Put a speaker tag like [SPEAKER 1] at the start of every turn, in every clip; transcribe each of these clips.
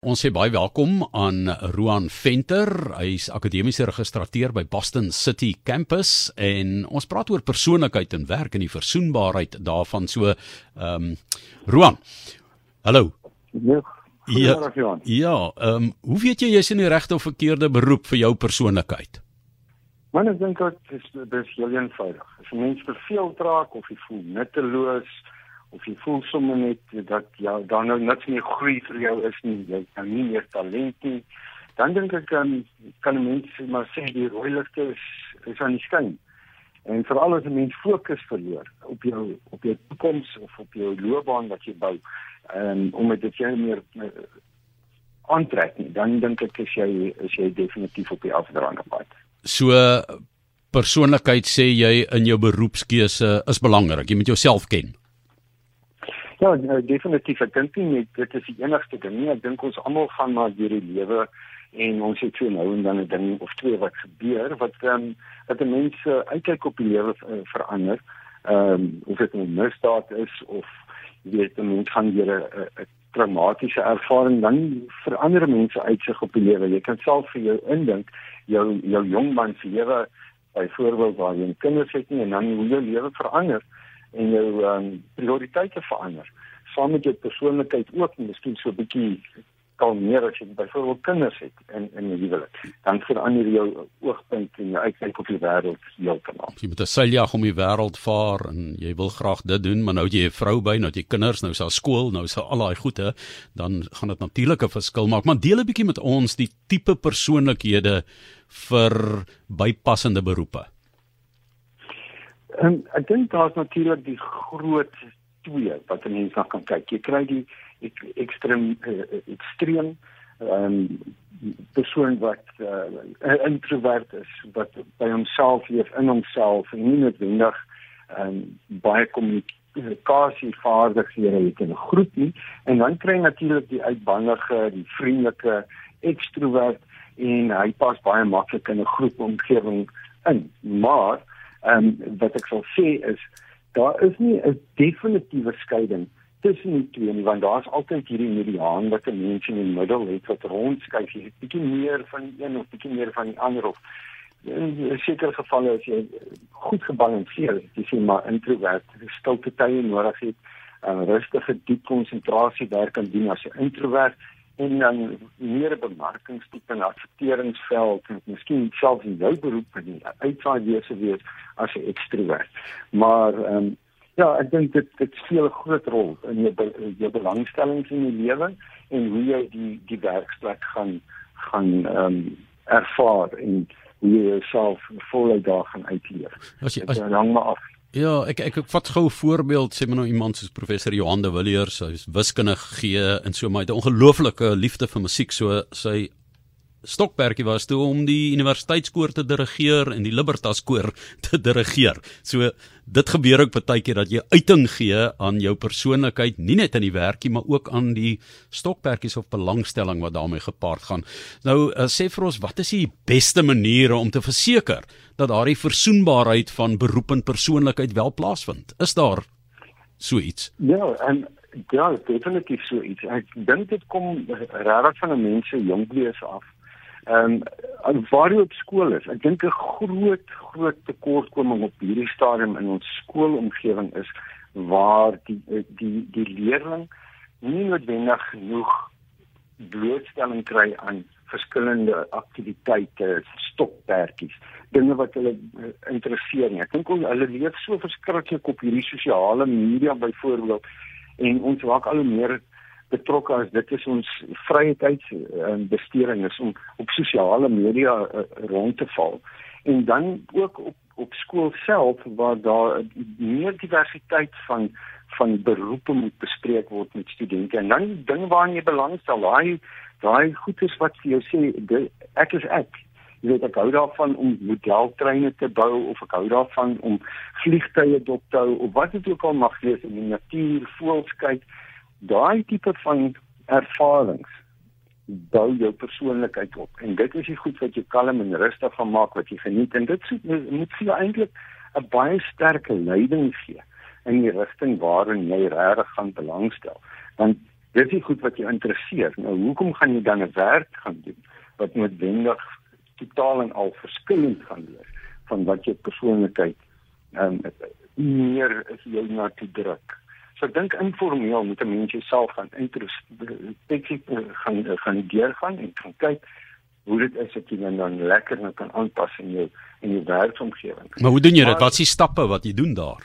[SPEAKER 1] Ons sê baie welkom aan Roan Venter. Hy's akademiese registreer by Boston City Campus en ons praat oor persoonlikheid en werk en die versoenbaarheid daarvan. So ehm um, Roan. Hallo.
[SPEAKER 2] Ja. Ja,
[SPEAKER 1] ja ehm um, hoe weet jy jy's in die regte of verkeerde beroep vir jou persoonlikheid?
[SPEAKER 2] Man, ek dink dit is dis heel eenvoudig. As 'n mens verveel raak of jy voel nutteloos of jy voel sommer net dat ja dan nou niks meer groei vir jou is nie jy het nie meer talent nie. Dan dink ek kan 'n mens maar sê die rooi ligte is is aan die skyn. En veral as 'n mens fokus verloor op jou op jou toekoms of op jou loopbaan wat jy bou um, om dit jy meer uh, aantrek nie dan dink ek is jy is jy definitief op die afdraande pad.
[SPEAKER 1] So persoonlikheid sê jy in jou beroepskeuse is belangrik. Jy moet jouself ken
[SPEAKER 2] Ja, nou, definitief. Ek dink nie dit is die enigste ding nie. Ek dink ons almal gaan maar deur die lewe en ons het so nou en dan 'n ding of twee wat gebeur wat dan um, dat mense uitkyk op die lewe uh, verander. Ehm um, of dit 'n misdaad is of jy weet 'n mens gaan deur 'n traumatiese ervaring dan verander mense uitsig op die lewe. Jy kan self vir jou indink jou jou jong man se lewe byvoorbeeld waar jy kinders het nie, en dan hoe jou lewe verander en jou um, prioriteite verander. Saam met jou persoonlikheid ook, miskien so 'n bietjie kalmeer as jy byvoorbeeld kinders het in in 'n huwelik. Dan verander jou oogpunt en jou uitkyk op die wêreld heeltemal.
[SPEAKER 1] Jy moet 'n seiljag om die wêreld vaar en jy wil graag dit doen, maar nou jy 'n vrou by, nou jy kinders, nou is daar skool, nou is al daai goede, dan gaan dit natuurlik 'n verskil maak. Maar deel 'n bietjie met ons die tipe persoonlikhede vir bypassende beroepe.
[SPEAKER 2] En ek dink daar's natuurlik die groot twee wat 'n mens na kan kyk. Jy kry die ek, ekstrem uh, ekstrem ehm um, persoon wat uh, introvert is wat by homself leef in homself en nie noodwendig ehm um, baie kommunikasievaardighede het in 'n groep nie en dan kry jy natuurlik die uitbandige, die vriendelike ekstrovert en hy pas baie maklik in 'n groepomgewing in. Maar Ehm um, wat ek sal sê is daar is nie 'n definitiewe skeiding tussen die twee nie want daar's altyd hierdie mediaan wat 'n mens in die middel het wat rondskuif jy 'n bietjie meer van die een of bietjie meer van die ander of in sekere gevalle as jy goed gebalanseer is jy sê maar introvert stilte tye nodig het uh, rustige diep konsentrasie werk kan doen as 'n introvert en dan meer bemarkingstipe en adverteringsveld en miskien selfs in jou beroep in die uitsaai wese wees as 'n ekstrovert. Maar ehm um, ja, ek dink dit dit speel 'n groot rol in jou jou belangstellings in die lewe en hoe jy die die werksplek gaan gaan ehm um, ervaar en hoe jy jouself voluit daar gaan uitleef. As jy as, hang maar af
[SPEAKER 1] Ja, ek ek, ek vat gou 'n voorbeeld, sê maar nou iemand soos professor Johan de Villiers, hy's wiskundige gee en so maar hy het 'n ongelooflike liefde vir musiek, so sy Stokperdjie was toe om die universiteitskoor te dirigeer en die Libertas koor te dirigeer. So dit gebeur ook baie keer dat jy uiting gee aan jou persoonlikheid, nie net in die werkie maar ook aan die stokperdjies of belangstelling wat daarmee gepaard gaan. Nou uh, sê vir ons, wat is die beste maniere om te verseker dat daardie versoenbaarheid van beroep en persoonlikheid wel plaasvind? Is daar so iets?
[SPEAKER 2] Ja, en ja, definitief so iets. Ek dink dit kom regtig van 'n mens se jonkwees af Ehm um, waar jy op skool is, ek dink 'n groot groot tekortkoming op hierdie stadium in ons skoolomgewing is waar die die die leerling nie noodwendig genoeg blootstelling kry aan verskillende aktiwiteite, stokperdjies, dinge wat hulle uh, interesseer nie. Ek dink hulle leef so verskriklik op hierdie sosiale media byvoorbeeld en ons raak al meer betrokke as dit is ons vrye tyd en besteding is om op sosiale media uh, rond te val. En dan ook op op skool self waar daar meer diversiteit van van beroepe moet bespreek word met studente. En dan ding waarna jy belangstel daai daai goedes wat vir jou sê ek is ek jy weet ek hou daarvan om modeltreine te bou of ek hou daarvan om vliegtye dop te hou of wat dit ook al mag wees in die natuur voels kyk daai tipe van ervarings bou jou persoonlikheid op. En dit is die goed wat jy kalm en rustig van maak wat jy geniet. En dit moet vir jou eintlik 'n baie sterk leiding gee in die rigting waarin jy regtig gaan belangstel. Want Dis nie goed wat jou interesseer. Nou hoekom gaan jy dan 'n werk gaan doen wat noodwendig totaal en al verskillend gaan wees van wat jou persoonlikheid ehm um, meer is jy na te druk. So ek dink informeel moet 'n mens jouself gaan introspektief gaan gaan deurgaan en gaan kyk hoe dit is dat jy dan lekker kan aanpas in jou in jou werksomgewing.
[SPEAKER 1] Maar hoe doen jy dit? Wat is die stappe wat jy doen daar?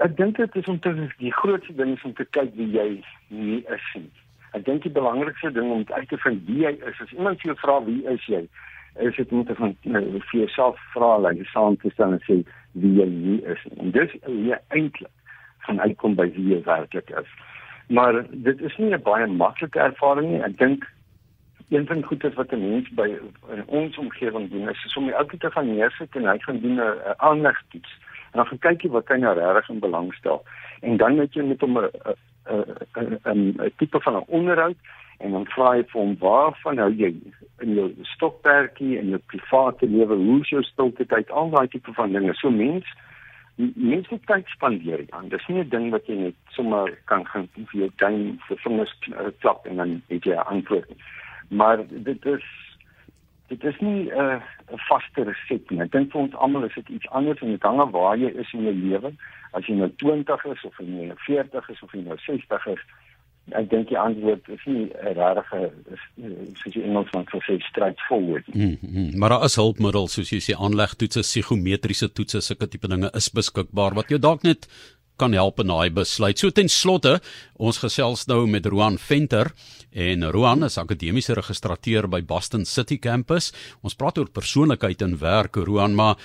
[SPEAKER 2] Ek dink dit is om te die grootste ding is om te kyk wie jy nie is nie. Ek dink die belangrikste ding om uit te vind wie jy is, as iemand jou vra wie is jy, is dit moet van nou, vir jouself vra like, saam te staan en sê wie jy nie is. En dis jy eintlik van uitkom by wie jy werklik is. Maar dit is nie 'n baie maklike ervaring nie. Ek dink een van die goedes wat 'n mens by ons omgewing doen is om die ou te gaan neersit en hy gaan doen 'n aanlegtoets en dan gaan kyk jy wat hy nou regtig in belang stel en dan net jy met hom 'n 'n 'n tipe van 'n onderhoud en dan vra jy vir hom waarvan hou jy in jou stokperdjie en jou private lewe? Hoe is jou stilte tyd? Al daai tipe van dinge. So mens mense tyd spandeer dan dis nie 'n ding wat jy net sommer kan gaan vir jou duim vir vingers klap en dan het jy 'n antwoord nie. Maar dit is dit is nie 'n uh, vaste resep nie. Ek dink vir ons almal is dit iets anders en dit hang af waar jy is in jou lewe. As jy nou 20 is of jy nou 40 is of jy nou 60 is, ek dink die antwoord is nie 'n regte soos jy Engels van sê straightforward.
[SPEAKER 1] Mm -hmm. Maar daar is hulpmiddels soos jy sê aanlegtoetse, psigometriese toetse, sulke tipe dinge is beskikbaar wat jou dalk net kan help in daai besluit. So ten slotte, ons gesels nou met Roan Venter en Roan is akademiese registrateur by Boston City Campus. Ons praat oor persoonlikheid en werk, Roan, maar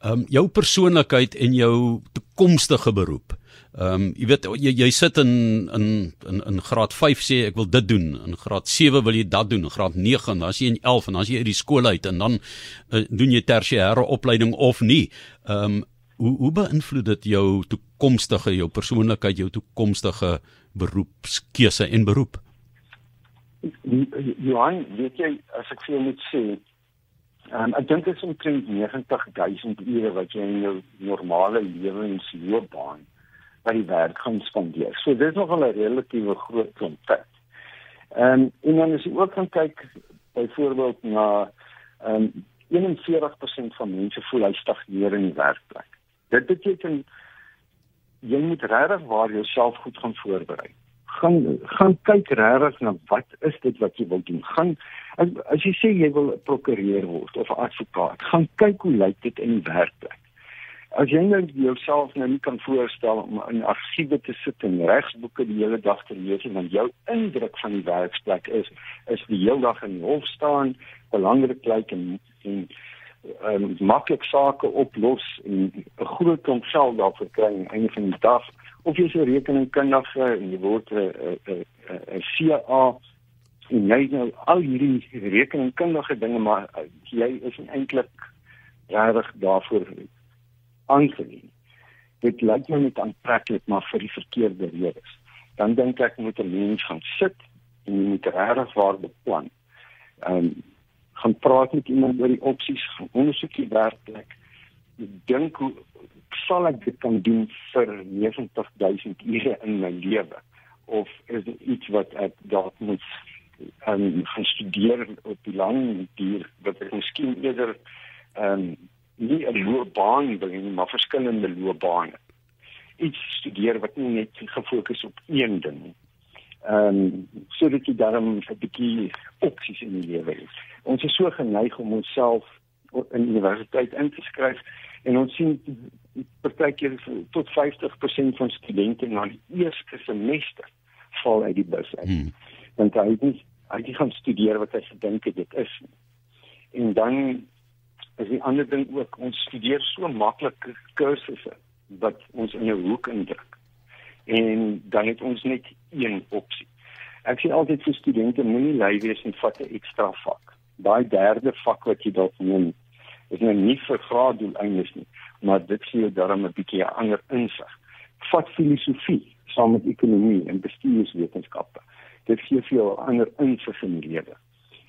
[SPEAKER 1] ehm um, jou persoonlikheid en jou toekomstige beroep. Ehm um, jy weet jy, jy sit in in in in graad 5 sê ek wil dit doen, in graad 7 wil jy dat doen, in graad 9 en dan as jy in 11 en dan as jy uit die skool uit en dan uh, doen jy tersiêre opleiding of nie. Ehm um, hoe hoe beïnvloed dit jou toekomstige jou persoonlikheid jou toekomstige beroepskeuse en beroep?
[SPEAKER 2] Johan weet jy as ek vir jou moet sê um, ek dink dit is omtrent 90000 ure wat jy in jou normale lewensloopbaan by die werk gaan spandeer. So dit is nog 'n relatiewe groot klomp um, en dan as jy ook gaan kyk byvoorbeeld na um, 41% van mense voel hy stagneer in die werkplek Dit beteken jy moet regtig waar jouself goed gaan voorberei. Gaan gaan kyk regtig na wat is dit wat jy wil doen. Gaan as, as jy sê jy wil 'n prokureur word of 'n advokaat, gaan kyk hoe lyk dit in die werkplek. As jy nou jouself nou nie kan voorstel om in argiewe te sit en regsboeke die hele dag te lees en dan jou indruk van die werksplek is is die hele dag in die hof staan, belangrik lyk en en um, maklik sake oplos en 'n groot klomp geld daarvoor kry aan die einde van die dag of jy 'n rekeningkundige en jy word 'n 'n CA en jy nou al hierdie rekeningkundige dinge maar uh, jy is eintlik regtig daarvoor aangeneem. Dit lyk my net aantreklik maar vir die verkeerde redes. Dan dink ek moet 'n mens gaan sit en jy moet regtig waar beplan. Ehm um, gaan praat met iemand oor die opsies, ondersoek die werkplek. Dink hoe sal ek dit kan doen vir 90000 ure in my lewe? Of is dit iets wat ek dalk moet um, gaan studeer op die lang duur wat ek miskien eerder ehm um, nie 'n loopbaan wil hê maar verskillende loopbane. Iets studeer wat nie net gefokus op een ding nie ehm um, sodat jy dan 'n bietjie opsies in die lewe het. Ons is so geneig om onsself in universiteit in te skryf en ons sien partykeer tot 50% van studente na die eerste semester val uit die bus uit. Hmm. Want hy het nie hy het gaan studeer wat hy gedink het dit is. En dan is die ander ding ook ons studeer so maklik kursusse wat ons in 'n hoek indruk en dan het ons net een opsie. Ek sê altyd vir studente moenie lui wees en vat 'n ekstra vak. Daai derde vak wat jy dalk neem is nou nie vir graaddoeleindes nie, maar dit gee jou darm 'n bietjie 'n ander insig. Vat filosofie saam met ekonomie en bestuurswetenskappe. Dit gee vir jou 'n ander insig in die lewe.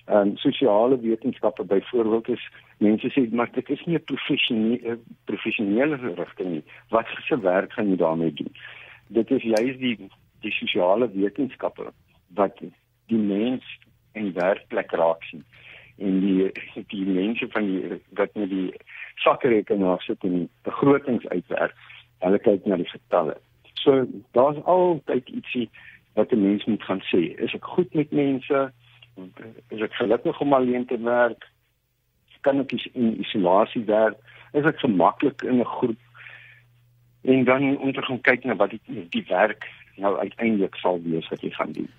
[SPEAKER 2] Ehm um, sosiale wetenskappe byvoorbeeld is mense sê maar dit is nie 'n professionele professionele rigting nie. Wat se werk gaan jy daarmee doen? Dit is juist die die sosiale wetenskappe wat die mens in werkplek raak sien. En die die mense van die wat met die sakrekenaar sit en begrotings uitwerk hulle kyk na die getalle. So daar's altyd ietsie wat 'n mens moet gaan sê. Is ek goed met mense? Is ek gelukkig om alleen te werk? Kan ek in isolasie werk? Is ek gemaklik in 'n groep en dan om te gaan kyk na wat die, die werk nou uiteindelik sal wees wat jy gaan doen.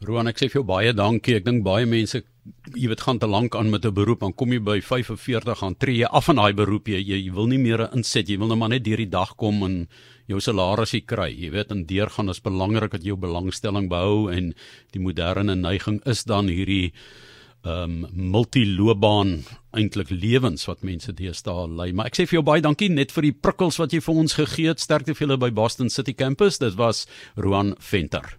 [SPEAKER 1] Roan, ek sê vir jou baie dankie. Ek dink baie mense jy weet gaan te lank aan met 'n beroep, dan kom jy by 45 gaan tree jy af van daai beroep jy, jy wil nie meer insit, jy wil net maar net deur die dag kom en jou salarisie kry. Jy weet, en deurgaan is belangrik dat jy jou belangstelling behou en die moderne neiging is dan hierdie ehm um, multiloopbaan eintlik lewens wat mense deesdae lei. Maar ek sê vir jou baie dankie net vir die prikkels wat jy vir ons gegee het. Sterkte vir julle by Boston City Campus. Dit was Roan Venter.